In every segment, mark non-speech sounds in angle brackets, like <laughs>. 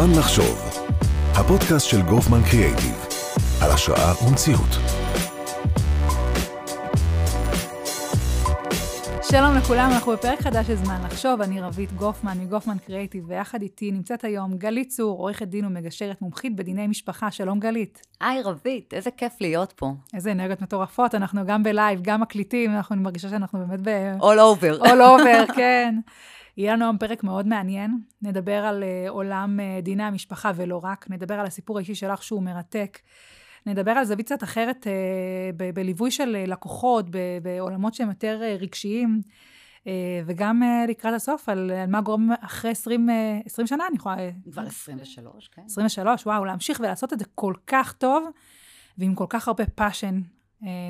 זמן לחשוב, הפודקאסט של גופמן קריאייטיב, על השראה ומציאות. שלום לכולם, אנחנו בפרק חדש של זמן לחשוב, אני רוית גופמן מגופמן קריאייטיב, ויחד איתי נמצאת היום גלית צור, עורכת דין ומגשרת מומחית בדיני משפחה. שלום גלית. היי רוית, איזה כיף להיות פה. איזה אנרגיות מטורפות, אנחנו גם בלייב, גם מקליטים, אנחנו מרגישה שאנחנו באמת ב... All over. all over, כן. <laughs> יהיה לנו היום פרק מאוד מעניין. נדבר על אה, עולם אה, דיני המשפחה ולא רק, נדבר על הסיפור האישי שלך שהוא מרתק. נדבר על זווית קצת אחרת אה, ב- בליווי של לקוחות, ב- בעולמות שהם יותר רגשיים, וגם לקראת הסוף על, על מה גורם אחרי 20, אה, 20 שנה, אני יכולה... כבר 23, כן. 23, וואו, להמשיך ולעשות את זה כל כך טוב, ועם כל כך הרבה passion.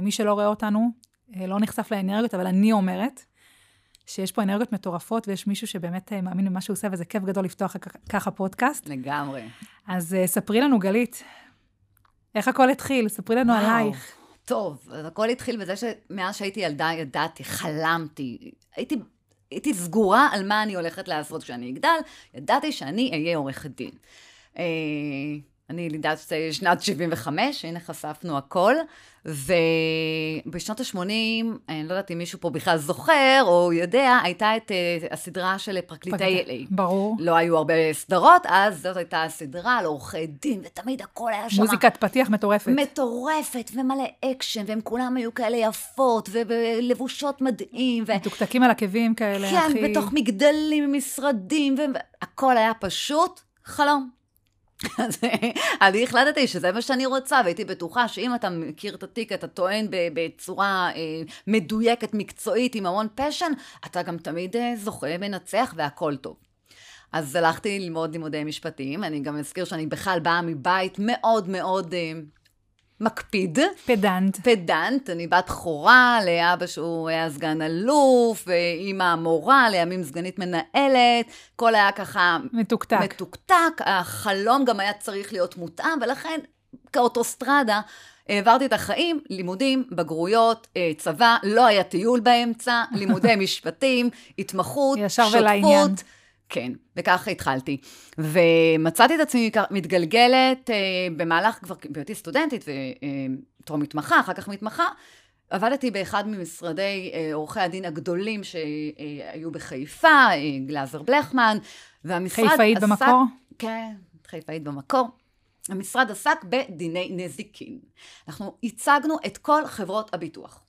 מי שלא רואה אותנו, לא נחשף לאנרגיות, אבל אני אומרת שיש פה אנרגיות מטורפות, ויש מישהו שבאמת uh, מאמין במה שהוא עושה, וזה כיף גדול לפתוח ככה פודקאסט. לגמרי. אז uh, ספרי לנו, גלית, איך הכל התחיל? ספרי לנו וואו. עלייך. טוב, אז הכל התחיל בזה שמאז שהייתי ילדה ידעתי, חלמתי, הייתי, הייתי סגורה על מה אני הולכת לעשות כשאני אגדל, ידעתי שאני אהיה עורכת דין. אני ילידת שנת 75, הנה חשפנו הכל, ובשנות ה-80, אני לא יודעת אם מישהו פה בכלל זוכר או יודע, הייתה את אה, הסדרה של פרקליטי LA. ברור. לא היו הרבה סדרות, אז זאת הייתה הסדרה על עורכי דין, ותמיד הכל היה שם... מוזיקת פתיח מטורפת. מטורפת, ומלא אקשן, והם כולם היו כאלה יפות, ולבושות מדהים, ו... מתוקתקים על עקבים כאלה, כן, הכי... בתוך מגדלים, משרדים, והכל היה פשוט חלום. אז אני החלטתי שזה מה שאני רוצה, והייתי בטוחה שאם אתה מכיר את התיק, אתה טוען בצורה אה, מדויקת, מקצועית, עם המון פשן, אתה גם תמיד אה, זוכה, מנצח, והכל טוב. אז הלכתי ללמוד לימודי משפטים, אני גם אזכיר שאני בכלל באה מבית מאוד מאוד אה, מקפיד. פדנט. פדנט, אני בת בכורה לאבא שהוא היה סגן אלוף, ואימא המורה, לימים סגנית מנהלת, הכל היה ככה... מתוקתק. מתוקתק, החלום גם היה צריך להיות מותאם, ולכן כאוטוסטרדה העברתי את החיים, לימודים, בגרויות, אה, צבא, לא היה טיול באמצע, לימודי <laughs> משפטים, התמחות, ישר שותפות. ולעניין. כן, וככה התחלתי. ומצאתי את עצמי מתגלגלת אה, במהלך, כבר בהיותי סטודנטית וטרום מתמחה, אחר כך מתמחה, עבדתי באחד ממשרדי אה, עורכי הדין הגדולים שהיו בחיפה, אה, גלאזר בלכמן, והמשרד חיפאית עסק... במקור? כן, חיפאית במקור. המשרד עסק בדיני נזיקין. אנחנו ייצגנו את כל חברות הביטוח.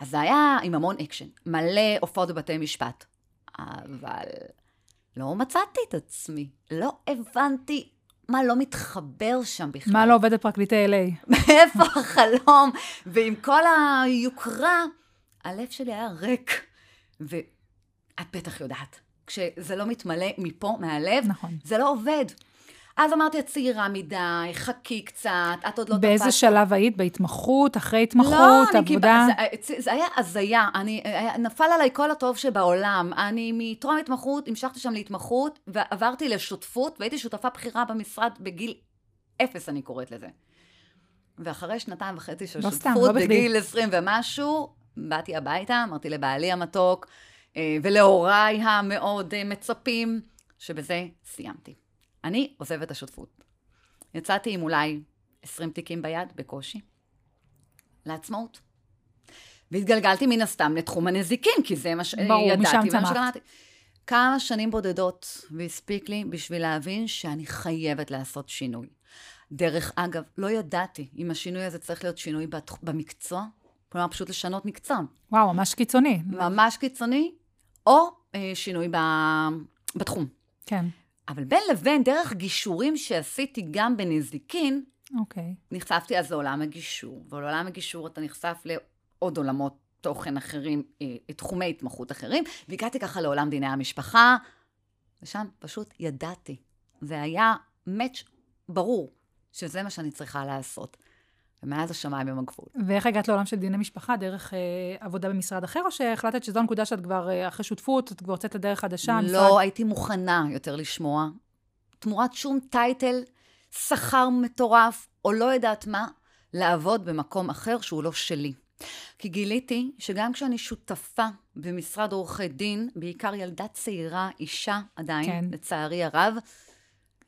אז זה היה עם המון אקשן, מלא הופעות בבתי משפט. אבל לא מצאתי את עצמי, לא הבנתי מה לא מתחבר שם בכלל. מה לא עובד בפרקליטי LA? מאיפה החלום? ועם כל היוקרה, הלב שלי היה ריק. ואת בטח יודעת, כשזה לא מתמלא מפה, מהלב, נכון. זה לא עובד. אז אמרתי, את צעירה מדי, חכי קצת, את עוד לא באיזה תפסת. שלב היית? בהתמחות? אחרי התמחות? לא, עבודה? קיבל, זה, זה היה הזיה, אני, היה- נפל עליי כל הטוב שבעולם. אני מטרום התמחות, המשכתי שם להתמחות, ועברתי לשותפות, והייתי שותפה בכירה במשרד בגיל אפס, אני קוראת לזה. ואחרי שנתיים וחצי של לא שותפות, סתם, לא. בגיל עשרים ומשהו, באתי הביתה, אמרתי לבעלי המתוק, אה, ולהוריי המאוד אה, מצפים, שבזה סיימתי. אני עוזבת את השותפות. יצאתי עם אולי 20 תיקים ביד, בקושי, לעצמאות. והתגלגלתי מן הסתם לתחום הנזיקין, כי זה מה ברור, שידעתי. משם ומה צמחת. כמה שנים בודדות, והספיק לי בשביל להבין שאני חייבת לעשות שינוי. דרך אגב, לא ידעתי אם השינוי הזה צריך להיות שינוי במקצוע, כלומר פשוט לשנות מקצוע, וואו, ממש קיצוני. ממש קיצוני, או אה, שינוי ב... בתחום. כן, אבל בין לבין, דרך גישורים שעשיתי גם בנזיקין, אוקיי. נחשפתי אז לעולם הגישור, ולעולם הגישור אתה נחשף לעוד עולמות תוכן אחרים, אה, תחומי התמחות אחרים, והגעתי ככה לעולם דיני המשפחה, ושם פשוט ידעתי. זה היה מאץ' ברור שזה מה שאני צריכה לעשות. ומאז השמיים הם הגבול. ואיך הגעת לעולם של דיני משפחה? דרך אה, עבודה במשרד אחר, או שהחלטת שזו הנקודה שאת כבר, אה, אחרי שותפות, את כבר יוצאת לדרך חדשה? לא המשרד- הייתי מוכנה יותר לשמוע, תמורת שום טייטל, שכר מטורף, או לא יודעת מה, לעבוד במקום אחר שהוא לא שלי. כי גיליתי שגם כשאני שותפה במשרד עורכי דין, בעיקר ילדה צעירה, אישה עדיין, כן. לצערי הרב,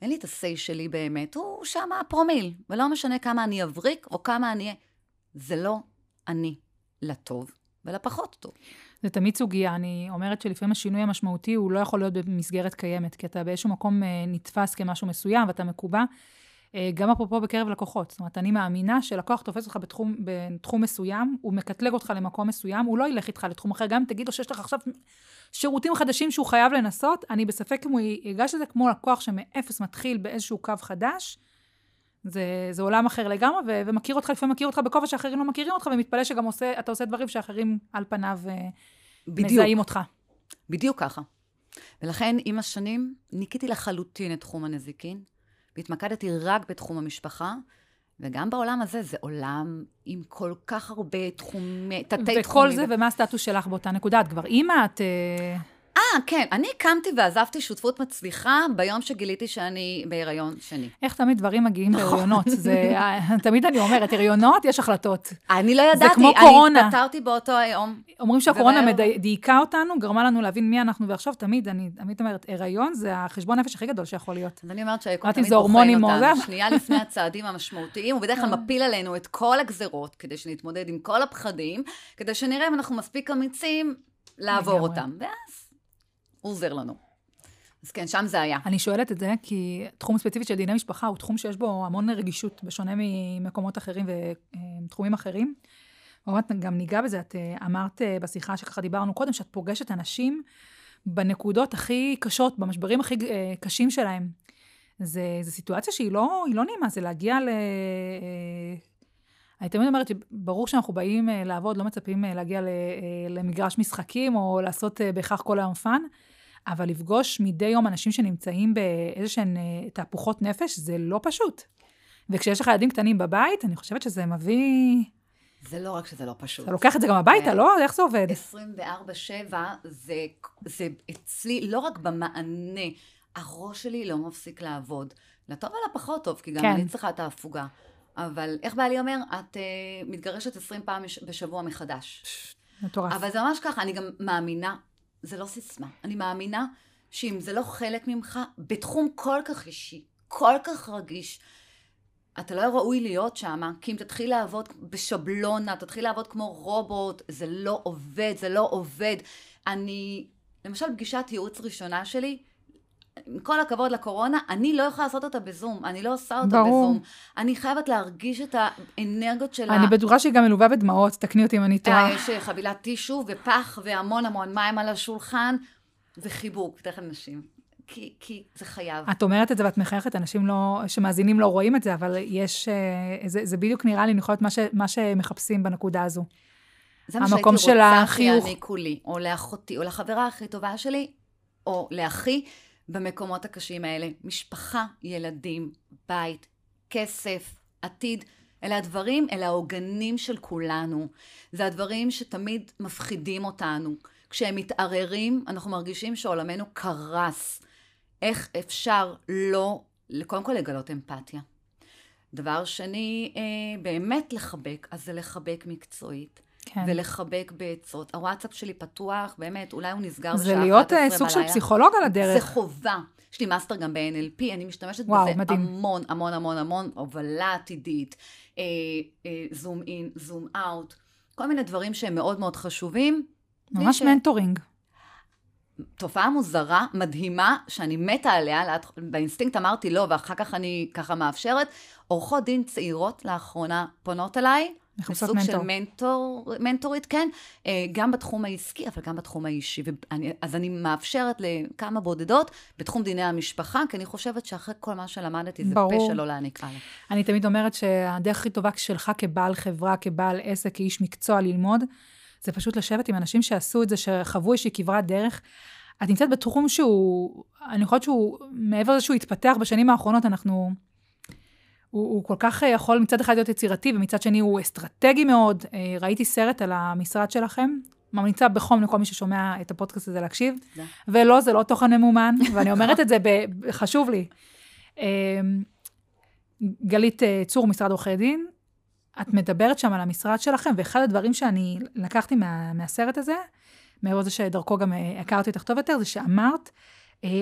אין לי את ה-say שלי באמת, הוא שם הפרומיל, ולא משנה כמה אני אבריק או כמה אני... זה לא אני, לטוב ולפחות טוב. זה תמיד סוגיה. אני אומרת שלפעמים השינוי המשמעותי הוא לא יכול להיות במסגרת קיימת, כי אתה באיזשהו מקום אה, נתפס כמשהו מסוים ואתה מקובע. אה, גם אפרופו בקרב לקוחות. זאת אומרת, אני מאמינה שלקוח תופס אותך בתחום, בתחום מסוים, הוא מקטלג אותך למקום מסוים, הוא לא ילך איתך לתחום אחר. גם אם תגיד לו שיש לך עכשיו שירותים חדשים שהוא חייב לנסות, אני בספק אם הוא ייגש לזה כמו לקוח שמאפס מתחיל באיזשהו קו חדש. זה, זה עולם אחר לגמרי, ו- ומכיר אותך, לפעמים מכיר אותך בכובע שאחרים לא מכירים אותך, ומתפלא שגם עושה, אתה עושה דברים שאחרים על פניו אה, בדיוק. מזהים אותך. בדיוק ככה. ולכן, עם השנים, ניקיתי לחלוטין את תחום הנזיקין, והתמקדתי רק בתחום המשפחה, וגם בעולם הזה, זה עולם עם כל כך הרבה תחומי, תתי-תחומים. וכל זה, ומה הסטטוס שלך באותה נקודה? את כבר אימא? את... אה, כן, אני קמתי ועזבתי שותפות מצליחה ביום שגיליתי שאני בהיריון שני. איך תמיד דברים מגיעים נכון. בהריונות? זה, <laughs> תמיד אני אומרת, הריונות, יש החלטות. אני לא ידעתי, זה כמו קורונה. אני התפטרתי באותו היום. אומרים שהקורונה. דייקה אותנו, גרמה לנו להבין מי אנחנו, ועכשיו תמיד, אני תמיד אומרת, הריון זה החשבון נפש הכי גדול שיכול להיות. אז אני אומרת שהיקום תמיד בוחן אותנו, שנייה לפני הצעדים המשמעותיים, הוא בדרך כלל מפיל עלינו את כל הגזרות, כדי שנתמודד עם כל הפחדים, כדי שנראה אם אנחנו מספיק אמיצים לעבור אותם. ואז... הוא עוזר לנו. אז כן, שם זה היה. אני שואלת את זה, כי תחום ספציפי של דיני משפחה הוא תחום שיש בו המון רגישות, בשונה ממקומות אחרים ותחומים אחרים. באמת, גם ניגע בזה, את אה, אמרת אה, בשיחה שככה דיברנו קודם, שאת פוגשת אנשים בנקודות הכי קשות, במשברים הכי אה, קשים שלהם. זו סיטואציה שהיא לא, לא נעימה, זה להגיע ל... אני תמיד אומרת שברור שאנחנו באים לעבוד, לא מצפים להגיע למגרש משחקים או לעשות בהכרח כל היום fun, אבל לפגוש מדי יום אנשים שנמצאים באיזה שהן אה, תהפוכות נפש, זה לא פשוט. וכשיש לך ילדים קטנים בבית, אני חושבת שזה מביא... זה לא רק שזה לא פשוט. אתה לוקח את זה גם הביתה, לא? איך זה עובד? 24-7 זה, זה אצלי לא רק במענה, הראש שלי לא מפסיק לעבוד. לטוב ולפחות טוב, כי גם כן. אני צריכה את ההפוגה. אבל איך בעלי אומר? את uh, מתגרשת 20 פעם בשבוע מחדש. מטורף. אבל זה ממש ככה, אני גם מאמינה זה לא סיסמה. אני מאמינה שאם זה לא חלק ממך, בתחום כל כך אישי, כל כך רגיש, אתה לא ראוי להיות שם, כי אם תתחיל לעבוד בשבלונה, תתחיל לעבוד כמו רובוט, זה לא עובד, זה לא עובד. אני, למשל פגישת ייעוץ ראשונה שלי, עם כל הכבוד לקורונה, אני לא יכולה לעשות אותה בזום, אני לא עושה אותה ברור. בזום. אני חייבת להרגיש את האנרגיות של ה... אני בטוחה שהיא גם מלווה בדמעות, תקני אותי אם אני טועה. אה, יש חבילת טישו ופח והמון המון מים על השולחן, וחיבוק, בדרך כלל נשים. כי, כי זה חייב. את אומרת את זה ואת מחייכת, אנשים לא, שמאזינים לא רואים את זה, אבל יש, אה, זה, זה בדיוק נראה לי, אני יכולה מה, ש, מה שמחפשים בנקודה הזו. זה מה שהייתי רוצה שיעניקו לי, או לאחותי, או לחברה הכי טובה שלי, או לאחי, במקומות הקשים האלה. משפחה, ילדים, בית, כסף, עתיד. אלה הדברים, אלה העוגנים של כולנו. זה הדברים שתמיד מפחידים אותנו. כשהם מתערערים, אנחנו מרגישים שעולמנו קרס. איך אפשר לא, קודם כל לגלות אמפתיה. דבר שני, אה, באמת לחבק, אז זה לחבק מקצועית. כן. ולחבק בעצות. הוואטסאפ שלי פתוח, באמת, אולי הוא נסגר בשעה 11 בלילה. זה להיות סוג של פסיכולוג על הדרך. זה חובה. יש לי master גם ב-NLP, אני משתמשת וואו, בזה מדהים. המון, המון, המון, המון, הובלה עתידית, אה, אה, zoom in, zoom out, כל מיני דברים שהם מאוד מאוד חשובים. ממש ש... mentoring. תופעה מוזרה, מדהימה, שאני מתה עליה, באינסטינקט אמרתי לא, ואחר כך אני ככה מאפשרת. עורכות דין צעירות לאחרונה פונות אליי, בסוג מנטור. של מנטור, מנטורית, כן, אה, גם בתחום העסקי, אבל גם בתחום האישי. ואני, אז אני מאפשרת לכמה בודדות בתחום דיני המשפחה, כי אני חושבת שאחרי כל מה שלמדתי, זה ברור. פשע לא להעניק הלאה. אני תמיד אומרת שהדרך הכי טובה שלך כבעל חברה, כבעל עסק, כאיש מקצוע ללמוד, זה פשוט לשבת עם אנשים שעשו את זה, שחוו איזושהי כברת דרך. את נמצאת בתחום שהוא, אני חושבת שהוא, מעבר לזה שהוא התפתח בשנים האחרונות, אנחנו... הוא, הוא כל כך אה, יכול מצד אחד להיות יצירתי, ומצד שני הוא אסטרטגי מאוד. אה, ראיתי סרט על המשרד שלכם, ממליצה בחום לכל מי ששומע את הפודקאסט הזה להקשיב. ולא, זה לא תוכן ממומן, <laughs> ואני אומרת את זה, חשוב לי. אמ, גלית אה, צור, משרד עורכי דין, את מדברת שם על המשרד שלכם, ואחד הדברים שאני לקחתי מה, מהסרט הזה, מעבר לזה שדרכו גם הכרתי אותך טוב יותר, זה שאמרת, אה,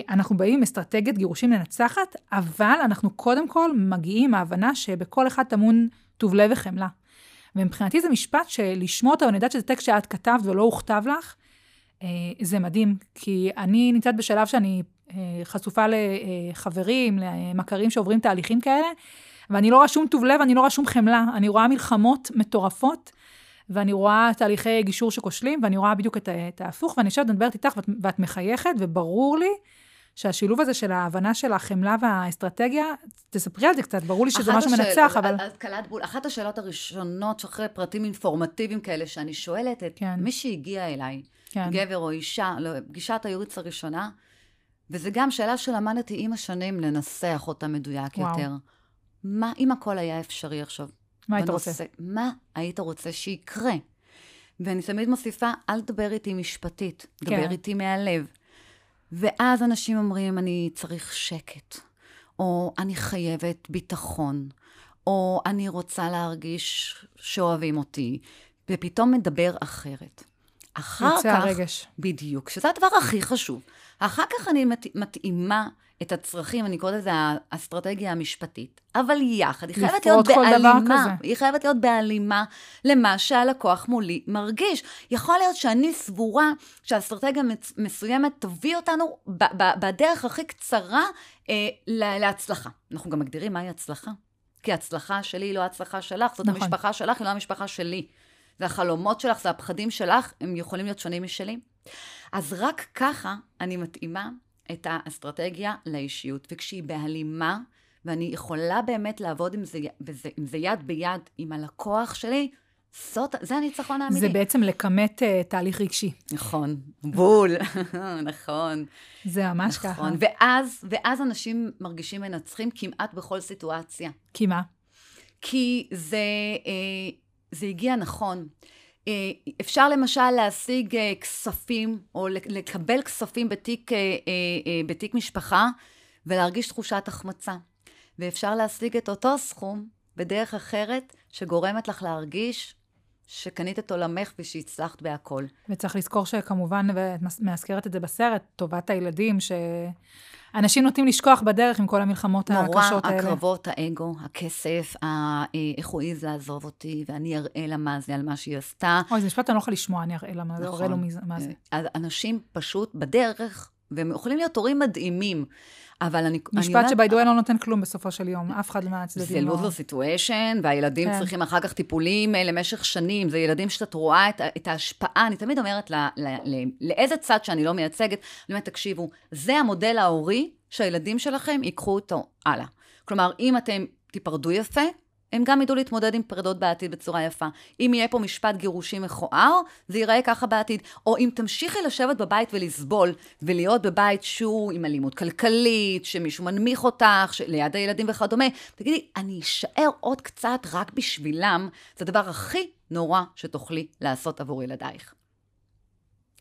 אנחנו באים עם אסטרטגיית גירושים לנצחת, אבל אנחנו קודם כל מגיעים עם ההבנה שבכל אחד טמון טוב לב וחמלה. ומבחינתי זה משפט שלשמוע אותו, אני יודעת שזה טקסט שאת כתבת ולא הוכתב לך, אה, זה מדהים, כי אני נמצאת בשלב שאני אה, חשופה לחברים, למכרים שעוברים תהליכים כאלה, ואני לא רואה שום טוב לב, אני לא רואה שום חמלה, אני רואה מלחמות מטורפות, ואני רואה תהליכי גישור שכושלים, ואני רואה בדיוק את, את ההפוך, ואני יושבת ומדברת איתך, ואת, ואת מחייכת, וברור לי שהשילוב הזה של ההבנה של החמלה והאסטרטגיה, תספרי על זה קצת, ברור לי שזה משהו השאל, מנצח, אבל... את קלט בול. אחת השאלות הראשונות, שאחרי פרטים אינפורמטיביים כאלה, שאני שואלת את כן. מי שהגיע אליי, כן. גבר או אישה, לא, הייעוץ הראשונה, וזו גם שאלה שלמדתי עם השנים לנסח אותה מדויק וואו. יותר. מה, אם הכל היה אפשרי עכשיו? מה היית רוצה? מה היית רוצה שיקרה? ואני תמיד מוסיפה, אל תדבר איתי משפטית, כן. דבר איתי מהלב. ואז אנשים אומרים, אני צריך שקט, או אני חייבת ביטחון, או אני רוצה להרגיש שאוהבים אותי, ופתאום מדבר אחרת. אחר כך... יוצא הרגש. בדיוק, שזה הדבר הכי חשוב. אחר כך אני מת, מתאימה את הצרכים, אני קוראת לזה האסטרטגיה המשפטית, אבל יחד, היא חייבת להיות בהלימה, היא חייבת להיות בהלימה למה שהלקוח מולי מרגיש. יכול להיות שאני סבורה שאסטרטגיה מסוימת תביא אותנו בדרך הכי קצרה אה, להצלחה. אנחנו גם מגדירים מהי הצלחה. כי ההצלחה שלי היא לא ההצלחה שלך, זאת נכון. המשפחה שלך, היא לא המשפחה שלי. זה החלומות שלך, זה הפחדים שלך, הם יכולים להיות שונים משלי. אז רק ככה אני מתאימה את האסטרטגיה לאישיות. וכשהיא בהלימה, ואני יכולה באמת לעבוד עם זה, עם זה יד ביד עם הלקוח שלי, זאת, זה הניצחון האמיתי. זה בעצם לכמת uh, תהליך רגשי. נכון, בול, <laughs> נכון. זה ממש נכון. ככה. ואז, ואז אנשים מרגישים מנצחים כמעט בכל סיטואציה. כי מה? כי זה, אה, זה הגיע נכון. אה, אפשר למשל להשיג אה, כספים, או לקבל כספים בתיק, אה, בתיק משפחה, ולהרגיש תחושת החמצה. ואפשר להשיג את אותו סכום בדרך אחרת, שגורמת לך להרגיש שקנית את עולמך ושהצלחת בהכל. וצריך לזכור שכמובן, ואת מאזכרת את זה בסרט, טובת הילדים, ש... אנשים נוטים לשכוח בדרך עם כל המלחמות נורא הקשות האלה. נורא הקרבות, האגו, הכסף, ה... איך הוא העז לעזוב אותי, ואני אראה לה מה זה על מה שהיא עשתה. אוי, זה משפט אני לא יכולה לשמוע, אני אראה לה מה זה, נכון. אראה לו מה זה. אז אנשים פשוט בדרך, והם יכולים להיות הורים מדהימים. אבל אני... משפט שביידוי לא נותן כלום בסופו של יום, אף אחד מהצדדים זה לא... זה lose-lose situation, והילדים כן. צריכים אחר כך טיפולים אה, למשך שנים, זה ילדים שאת רואה את, את ההשפעה, אני תמיד אומרת ל, ל, ל, לאיזה צד שאני לא מייצגת, אני אומרת, תקשיבו, זה המודל ההורי שהילדים שלכם ייקחו אותו הלאה. כלומר, אם אתם תיפרדו יפה, הם גם ידעו להתמודד עם פרדות בעתיד בצורה יפה. אם יהיה פה משפט גירושים מכוער, זה ייראה ככה בעתיד. או אם תמשיכי לשבת בבית ולסבול, ולהיות בבית שהוא עם אלימות כלכלית, שמישהו מנמיך אותך, ליד הילדים וכדומה, תגידי, אני אשאר עוד קצת רק בשבילם, זה הדבר הכי נורא שתוכלי לעשות עבור ילדייך.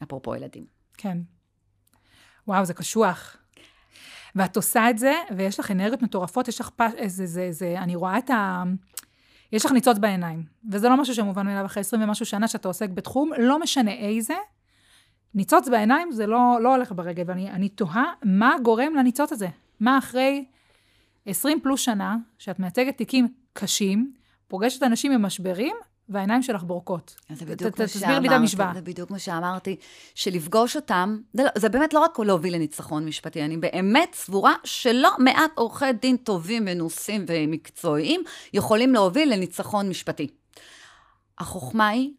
אפרופו ילדים. כן. וואו, זה קשוח. ואת עושה את זה, ויש לך אנרגיות מטורפות, יש לך פש... איזה, זה, זה, אני רואה את ה... יש לך ניצוץ בעיניים. וזה לא משהו שמובן מאליו אחרי 20 ומשהו שנה שאתה עוסק בתחום, לא משנה איזה. ניצוץ בעיניים זה לא, לא הולך ברגל, ואני תוהה מה גורם לניצוץ הזה. מה אחרי 20 פלוס שנה, שאת מייצגת תיקים קשים, פוגשת אנשים עם משברים, והעיניים שלך בורקות. זה בדיוק מה שאמרתי. תסביר לי את המשוואה. זה בדיוק מה שאמרתי, שלפגוש אותם, זה, לא, זה באמת לא רק להוביל לניצחון משפטי, אני באמת סבורה שלא מעט עורכי דין טובים, מנוסים ומקצועיים יכולים להוביל לניצחון משפטי. החוכמה היא,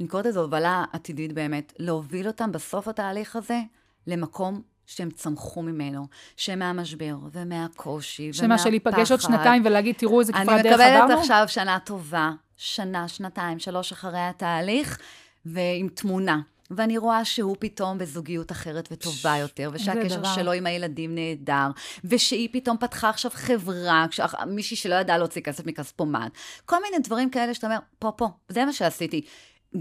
אני קוראת לזה הובלה עתידית באמת, להוביל אותם בסוף התהליך הזה למקום שהם צמחו ממנו, שהם מהמשבר ומהקושי ומהפחד. שמה, של להיפגש עוד שנתיים ולהגיד, תראו איזה כפר דרך עברנו? אני מקבלת עכשיו שנה טובה, שנה, שנתיים, שלוש אחרי התהליך, ועם תמונה. ואני רואה שהוא פתאום בזוגיות אחרת וטובה יותר, ושהקשר דבר. שלו עם הילדים נהדר, ושהיא פתאום פתחה עכשיו חברה, כש... מישהי שלא ידעה להוציא כסף מכספומט. כל מיני דברים כאלה שאתה אומר, פה, פה, זה מה שעשיתי.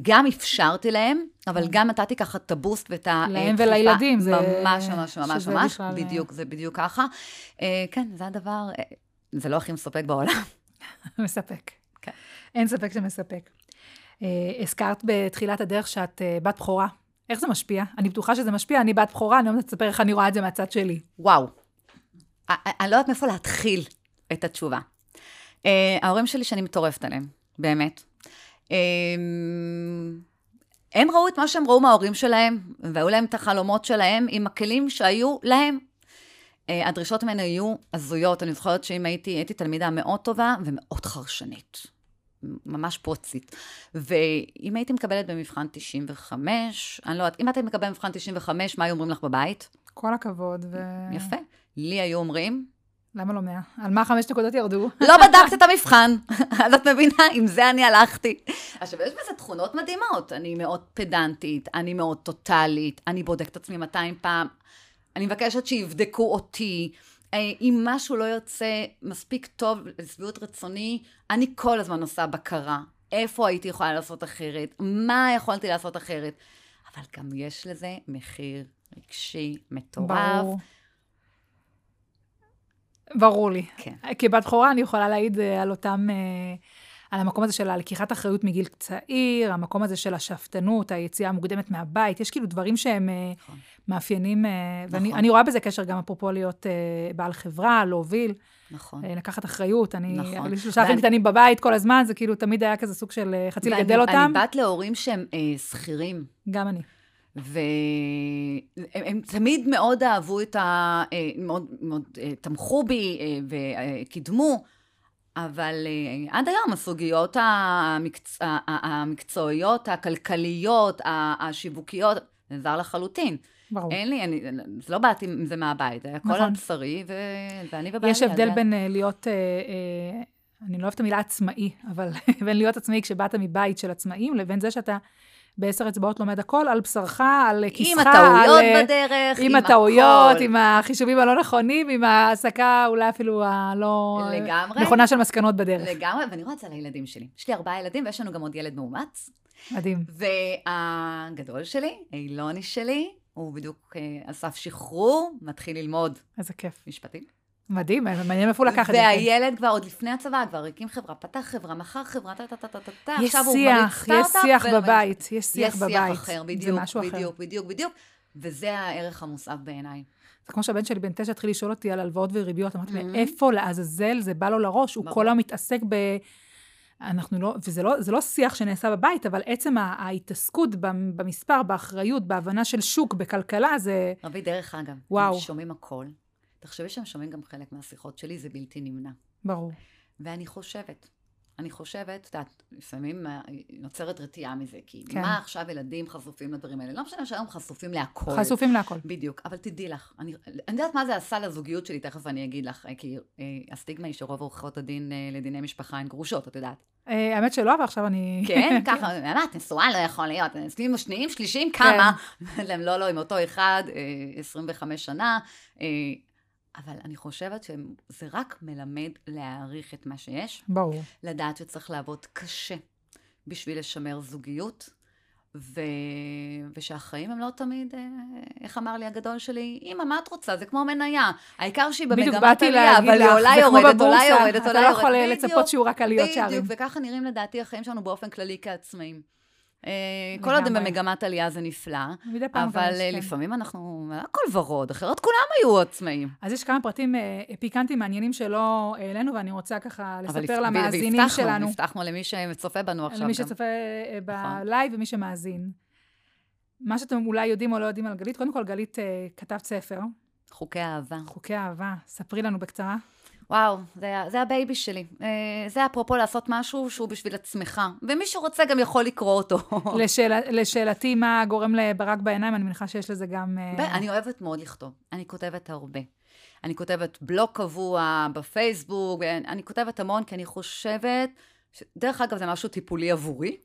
גם אפשרתי להם, אבל כן. גם נתתי ככה את הבוסט ואת ה... להם ולילדים, זה... ממש, ממש, ממש, ממש, בדיוק, זה בדיוק ככה. אה, כן, זה הדבר, אה, זה לא הכי מספק בעולם. <laughs> מספק. כן. אין ספק שמספק. Uh, הזכרת בתחילת הדרך שאת uh, בת בכורה איך זה משפיע? אני בטוחה שזה משפיע, אני בת בכורה, אני לא יודעת לספר איך אני רואה את זה מהצד שלי. וואו. א- א- אני לא יודעת מאיפה להתחיל את התשובה. ההורים שלי שאני מטורפת עליהם, באמת. הם ראו את מה שהם ראו מההורים שלהם, והיו להם את החלומות שלהם עם הכלים שהיו להם. הדרישות ממנו היו הזויות. אני זוכרת שאם הייתי, הייתי תלמידה מאוד טובה ומאוד חרשנית. ממש פוצית. ואם הייתי מקבלת במבחן 95, אני לא יודעת, אם הייתי מקבלת במבחן 95, מה היו אומרים לך בבית? כל הכבוד, ו... יפה. לי היו אומרים, למה לא מאה? על מה חמש נקודות ירדו? לא בדקת את המבחן. <laughs> אז את מבינה, עם זה אני הלכתי. עכשיו, יש בזה תכונות מדהימות. אני מאוד פדנטית, אני מאוד טוטאלית, אני בודקת את עצמי 200 פעם. אני מבקשת שיבדקו אותי. אה, אם משהו לא יוצא מספיק טוב לשביעות רצוני, אני כל הזמן עושה בקרה. איפה הייתי יכולה לעשות אחרת? מה יכולתי לעשות אחרת? אבל גם יש לזה מחיר רגשי מטורף. ברור. ברור לי. כן. כבת בכורה אני יכולה להעיד אה, על אותם, אה, על המקום הזה של הלקיחת אחריות מגיל צעיר, המקום הזה של השאפתנות, היציאה המוקדמת מהבית, יש כאילו דברים שהם אה, נכון. מאפיינים, אה, ואני נכון. רואה בזה קשר גם אפרופו להיות אה, בעל חברה, להוביל, נכון. לקחת אחריות. אני, נכון. לי שלושה אחים קטנים בבית כל הזמן, זה כאילו תמיד היה כזה סוג של חצי ואני- לגדל אותם, אני בת להורים שהם אה, שכירים. גם אני. והם הם תמיד מאוד אהבו את ה... מאוד, מאוד תמכו בי וקידמו, אבל אה, עד היום הסוגיות המקצ... המקצועיות, הכלכליות, השיווקיות, זה זר לחלוטין. ברור. אין לי, אני, זה לא באתי עם זה מהבית, זה היה הכל נכון. על בשרי, ו... ואני ובעלי. יש הבדל בין אה, להיות, אה, אה, אני לא אוהבת את המילה עצמאי, אבל <laughs> בין להיות עצמאי כשבאת מבית של עצמאים, לבין זה שאתה בעשר אצבעות לומד הכל על בשרך, על כיסך, עם הטעויות על, אה, בדרך, עם הטעויות, הכל. עם החישובים הלא נכונים, עם ההעסקה אולי אפילו הלא לגמרי. נכונה של מסקנות בדרך. לגמרי, ואני רואה את זה על הילדים שלי. יש לי ארבעה ילדים, ויש לנו גם עוד ילד מאומץ. מדהים. והגדול שלי, אילוני שלי, הוא בדיוק אה, על סף שחרור, מתחיל ללמוד איזה כיף. משפטים. מדהים, מעניין איפה הוא לקח את זה. כן. והילד כבר עוד לפני הצבא, כבר הקים חברה, פתח חברה, מכר חברה, טה טה טה טה טה טה, יש עכשיו הוא מריץ שיח, יש סטארט-אפ שיח. בבית, יש שיח יש בבית. שיח אחר, בדיוק. בדיוק, בדיוק, בדיוק, וזה הערך המוסף בעיניי. זה כמו שהבן שלי בן תשע התחיל לשאול אותי על הלוואות וריביות, אמרתי, Mhm. מאיפה לעזאזל זה בא לו לראש? הוא. כל היום מתעסק ב... אנחנו לא, וזה לא, זה לא שיח שנעשה בבית, אבל עצם ההתעסקות במ- במספר, באחריות, בהבנה של שוק, בכלכלה, זה... רבי, דרך אגב, וואו. הם שומעים הכל. תחשבי שהם שומעים גם חלק מהשיחות שלי, זה בלתי נמנע. ברור. ואני חושבת, אני חושבת, את יודעת, לפעמים אה, נוצרת רתיעה מזה, כי כן. מה עכשיו ילדים חשופים לדברים האלה? לא משנה שהיום חשופים להכל. חשופים להכל. בדיוק, אבל תדעי לך, אני, אני יודעת מה זה עשה לזוגיות שלי, תכף אני אגיד לך, אה, כי אה, הסטיגמה היא שרוב עורכות הדין אה, לדיני משפחה הן גרושות, את יודעת. אה, האמת שלא, אבל עכשיו אני... כן, <laughs> ככה, מה, את נשואה לא יכול להיות, נישואים שניים, שלישיים, כמה? כן. <laughs> לא, לא, עם אותו אחד, אה, 25 שנה. אבל אני חושבת שזה רק מלמד להעריך את מה שיש, ברור. לדעת שצריך לעבוד קשה בשביל לשמר זוגיות, ו... ושהחיים הם לא תמיד, אה, איך אמר לי הגדול שלי, אמא, מה את רוצה? זה כמו מניה. העיקר שהיא במגמת עלייה, אבל היא עולה זה כמו יורדת, עולה יורדת, אתה עולה לא יורדת. יכול לצפות שיהיו רק עליות שערים. בדיוק, וככה נראים לדעתי החיים שלנו באופן כללי כעצמאים. אה, כל. עוד הם במגמת עלייה זה נפלא, אבל יש, אה, כן. לפעמים אנחנו, הכל ורוד, אחרת כולם היו עצמאים. אז יש כמה פרטים אה, פיקנטיים מעניינים שלא העלינו, ואני רוצה ככה אבל לספר למאזינים שלנו. הבטחנו למי שצופה בנו עכשיו למי. שצופה אה, נכון. בלייב ומי שמאזין. מה שאתם אולי יודעים או לא יודעים על גלית, קודם כל גלית כתבת ספר, חוקי אהבה. חוקי אהבה. ספרי לנו בקצרה. וואו, זה, זה ה baby שלי. אה, זה אפרופו לעשות משהו שהוא בשביל עצמך, ומי שרוצה גם יכול לקרוא אותו. <laughs> לשאל, לשאלתי, מה גורם לברק בעיניים, אני מניחה שיש לזה גם... אה, אני אוהבת מאוד לכתוב. אני כותבת הרבה. אני כותבת בלוג קבוע בפייסבוק, אני כותבת המון כי אני חושבת, ש... דרך אגב זה משהו טיפולי עבורי,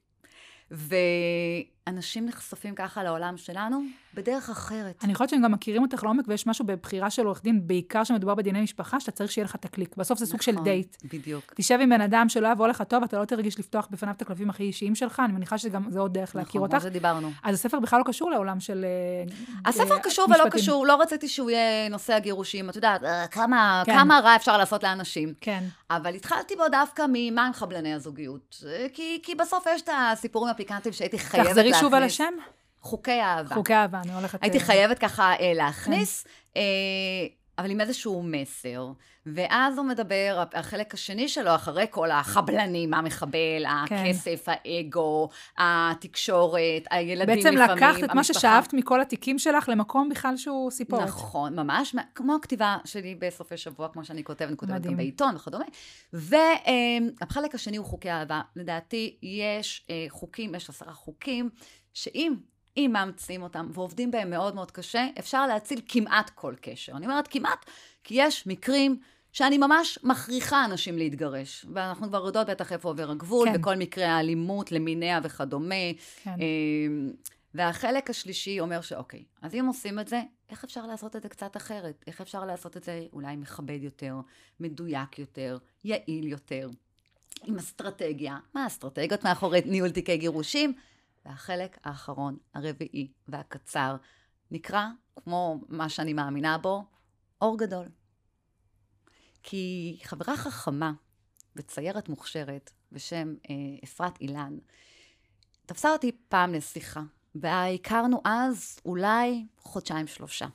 ואנשים נחשפים ככה לעולם שלנו בדרך אחרת. אני חושבת שהם גם מכירים אותך לעומק, ויש משהו בבחירה של עורך דין, בעיקר שמדובר בדיני משפחה, שאתה צריך שיהיה לך את הקליק. בסוף זה סוג של נכון, דייט. בדיוק. תשב עם בן אדם שלא יבוא לך טוב, אתה לא תרגיש לפתוח בפניו את הקלפים הכי אישיים שלך, אני מניחה שגם זה עוד דרך להכיר נכון, אותך. על זה דיברנו. אז הספר בכלל לא קשור לעולם של... אה, הספר אה, קשור ולא משפטים. קשור, לא רציתי שהוא יהיה נושא הגירושים, את יודעת, אה, כמה, כן. כמה רע אפשר לעשות לאנשים. כן. אבל התחלתי בו דווקא ממה הם חבלני הזוגיות. אה, כי, כי בסוף יש את הסיפורים הפיקנטיים שהייתי חייבת להכניס. שוב על השם. חוקי אהבה. חוקי אהבה, אני הולכת... הייתי אה, חייבת ככה אה, להכניס, אה, אבל עם איזשהו מסר. ואז הוא מדבר, החלק השני שלו, אחרי כל החבלנים, המחבל, כן. הכסף, האגו, התקשורת, הילדים בעצם לפעמים, לקחת את מה. ששאבת מכל התיקים שלך למקום בכלל שהוא סיפורת. נכון, ממש, כמו הכתיבה שלי בסופי שבוע, כמו שאני כותבת, אני כותבת. גם בעיתון וכדומה. והחלק השני הוא חוקי אהבה. לדעתי, יש אה, חוקים, יש עשרה חוקים, שאם... אם מאמצים אותם ועובדים בהם מאוד מאוד קשה, אפשר להציל כמעט כל קשר. אני אומרת כמעט, כי יש מקרים שאני ממש מכריחה אנשים להתגרש. ואנחנו כבר יודעות בטח איפה עובר הגבול, כן. בכל מקרי האלימות למיניה וכדומה. כן. אמ, והחלק השלישי אומר שאוקיי, אז אם עושים את זה, איך אפשר לעשות את זה קצת אחרת? איך אפשר לעשות את זה אולי מכבד יותר, מדויק יותר, יעיל יותר, עם אסטרטגיה? מה האסטרטגיות מאחורי ניהול תיקי גירושים? והחלק האחרון, הרביעי והקצר, נקרא, כמו מה שאני מאמינה בו, אור גדול. כי חברה חכמה וציירת מוכשרת בשם אה, אפרת אילן, תפסה אותי פעם לשיחה, והכרנו אז אולי חודשיים-שלושה.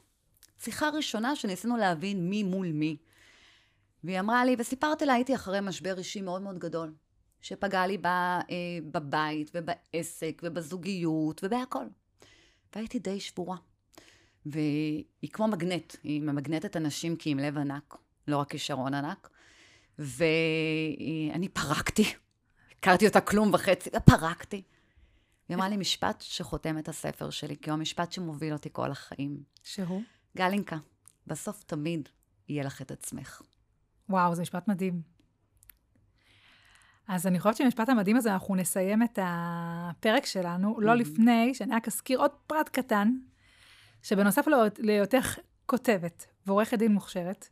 שיחה ראשונה שניסינו להבין מי מול מי. והיא אמרה לי, וסיפרתי לה, הייתי אחרי משבר אישי מאוד מאוד גדול, שפגע לי ב, אה, בבית ובעסק ובזוגיות ובהכל. והייתי די שבורה. והיא כמו מגנט, היא ממגנטת אנשים כי עם לב ענק, לא רק כישרון ענק. ואני פרקתי, הכרתי אותה כלום וחצי, ופרקתי. היא אמרה לי משפט שחותם את הספר שלי, כי הוא המשפט שמוביל אותי כל החיים. שהוא? גלינקה, בסוף תמיד יהיה לך את עצמך. וואו, זה משפט מדהים. אז אני חושבת שבמשפט המדהים הזה אנחנו נסיים את הפרק שלנו, לא לפני שאני רק אזכיר עוד פרט קטן, שבנוסף להיות- להיותך כותבת ועורכת דין מוכשרת,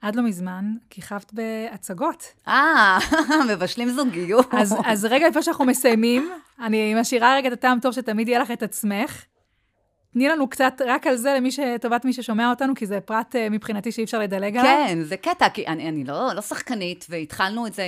עד לא מזמן כיכבת בהצגות. אה, <laughs> מבשלים זוגיות. אז, אז רגע לפני שאנחנו מסיימים, אני משאירה רגע את הטעם טוב שתמיד יהיה לך את עצמך. תני לנו קצת רק על זה למי שטובת מי ששומע אותנו, כי זה פרט אה, מבחינתי שאי אפשר לדלג עליו. כן, זה קטע, כי אני, אני לא, לא שחקנית, והתחלנו את זה,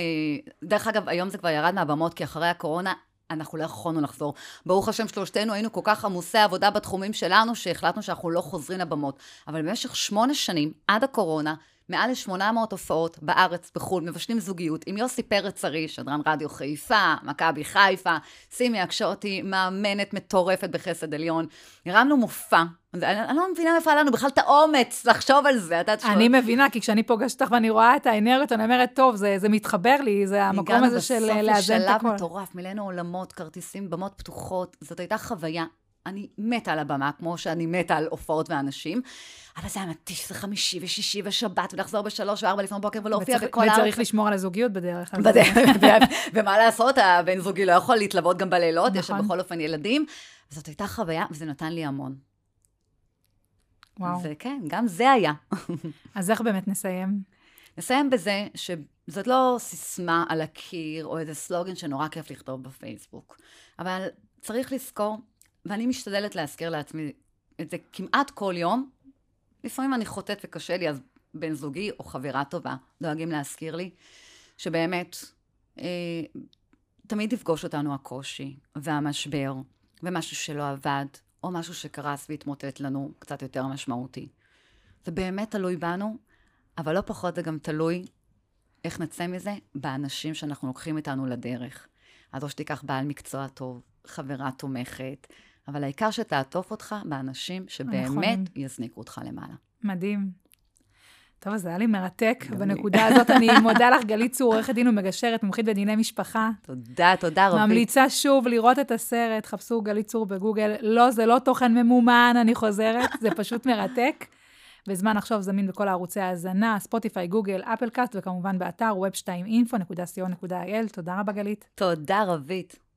דרך אגב, היום זה כבר ירד מהבמות, כי אחרי הקורונה אנחנו לא יכולנו לחזור. ברוך השם, שלושתנו היינו כל כך עמוסי עבודה בתחומים שלנו, שהחלטנו שאנחנו לא חוזרים לבמות. אבל במשך שמונה שנים, עד הקורונה, מעל ל-800 הופעות בארץ, בחו"ל, מבשלים זוגיות, עם יוסי פרץ ארי, שדרן רדיו חיפה, מכבי חיפה, סימי הקשוטי, מאמנת מטורפת בחסד עליון. הרמנו מופע. אני, אני לא מבינה מאיפה היה לנו בכלל את האומץ לחשוב על זה. את יודעת, אני מבינה, כי כשאני פוגשת אותך ואני רואה את האנרגיות, אני אומרת, טוב, זה, זה מתחבר לי, זה המקום הזה של אה, לאזן את הגענו הכל. בסוף לשלב מטורף, מילאנו עולמות, כרטיסים, במות פתוחות, זאת הייתה חוויה. אני מתה על הבמה, כמו שאני מתה על הופעות ואנשים, אבל זה היה מתיש, זה חמישי ושישי ושבת, ולחזור בשלוש וארבע לפנות בוקר ולהופיע וצריך- בכל הארץ. וצריך לשמור על הזוגיות בדרך. בדרך, ומה לעשות, הבן זוגי לא יכול להתלוות גם בלילות, יש שם נכון. בכל אופן ילדים. זאת הייתה חוויה, וזה נתן לי המון. וואו. זה כן, גם זה היה. <laughs> אז איך באמת נסיים? נסיים בזה שזאת לא סיסמה על הקיר, או איזה סלוגן שנורא כיף לכתוב בפייסבוק. אבל צריך לזכור, ואני משתדלת להזכיר לעצמי את זה כמעט כל יום. לפעמים אני חוטאת וקשה לי, אז בן זוגי או חברה טובה דואגים להזכיר לי, שבאמת, אה, תמיד יפגוש אותנו הקושי והמשבר, ומשהו שלא עבד, או משהו שקרס והתמוטט לנו קצת יותר משמעותי. זה באמת תלוי בנו, אבל לא פחות זה גם תלוי איך נצא מזה באנשים שאנחנו לוקחים איתנו לדרך. אז או שתיקח בעל מקצוע טוב, חברה תומכת, אבל העיקר שתעטוף אותך באנשים שבאמת הנכונים. יזניקו אותך למעלה. מדהים. טוב, אז זה היה לי מרתק. בנקודה הזאת אני <laughs> מודה לך, גלית צור, עורכת דין ומגשרת, מומחית בדיני משפחה. תודה, תודה רווית. ממליצה שוב לראות את הספר, חפשו גלית צור בגוגל. לא, זה לא תוכן ממומן, אני חוזרת, זה פשוט מרתק. זמן לחשוב זמין בכל הערוצי ההאזנה, ספוטיפיי, גוגל, אפל קאסט, וכמובן באתר web2info.co.il. תודה רבה, גלית. תודה רווית.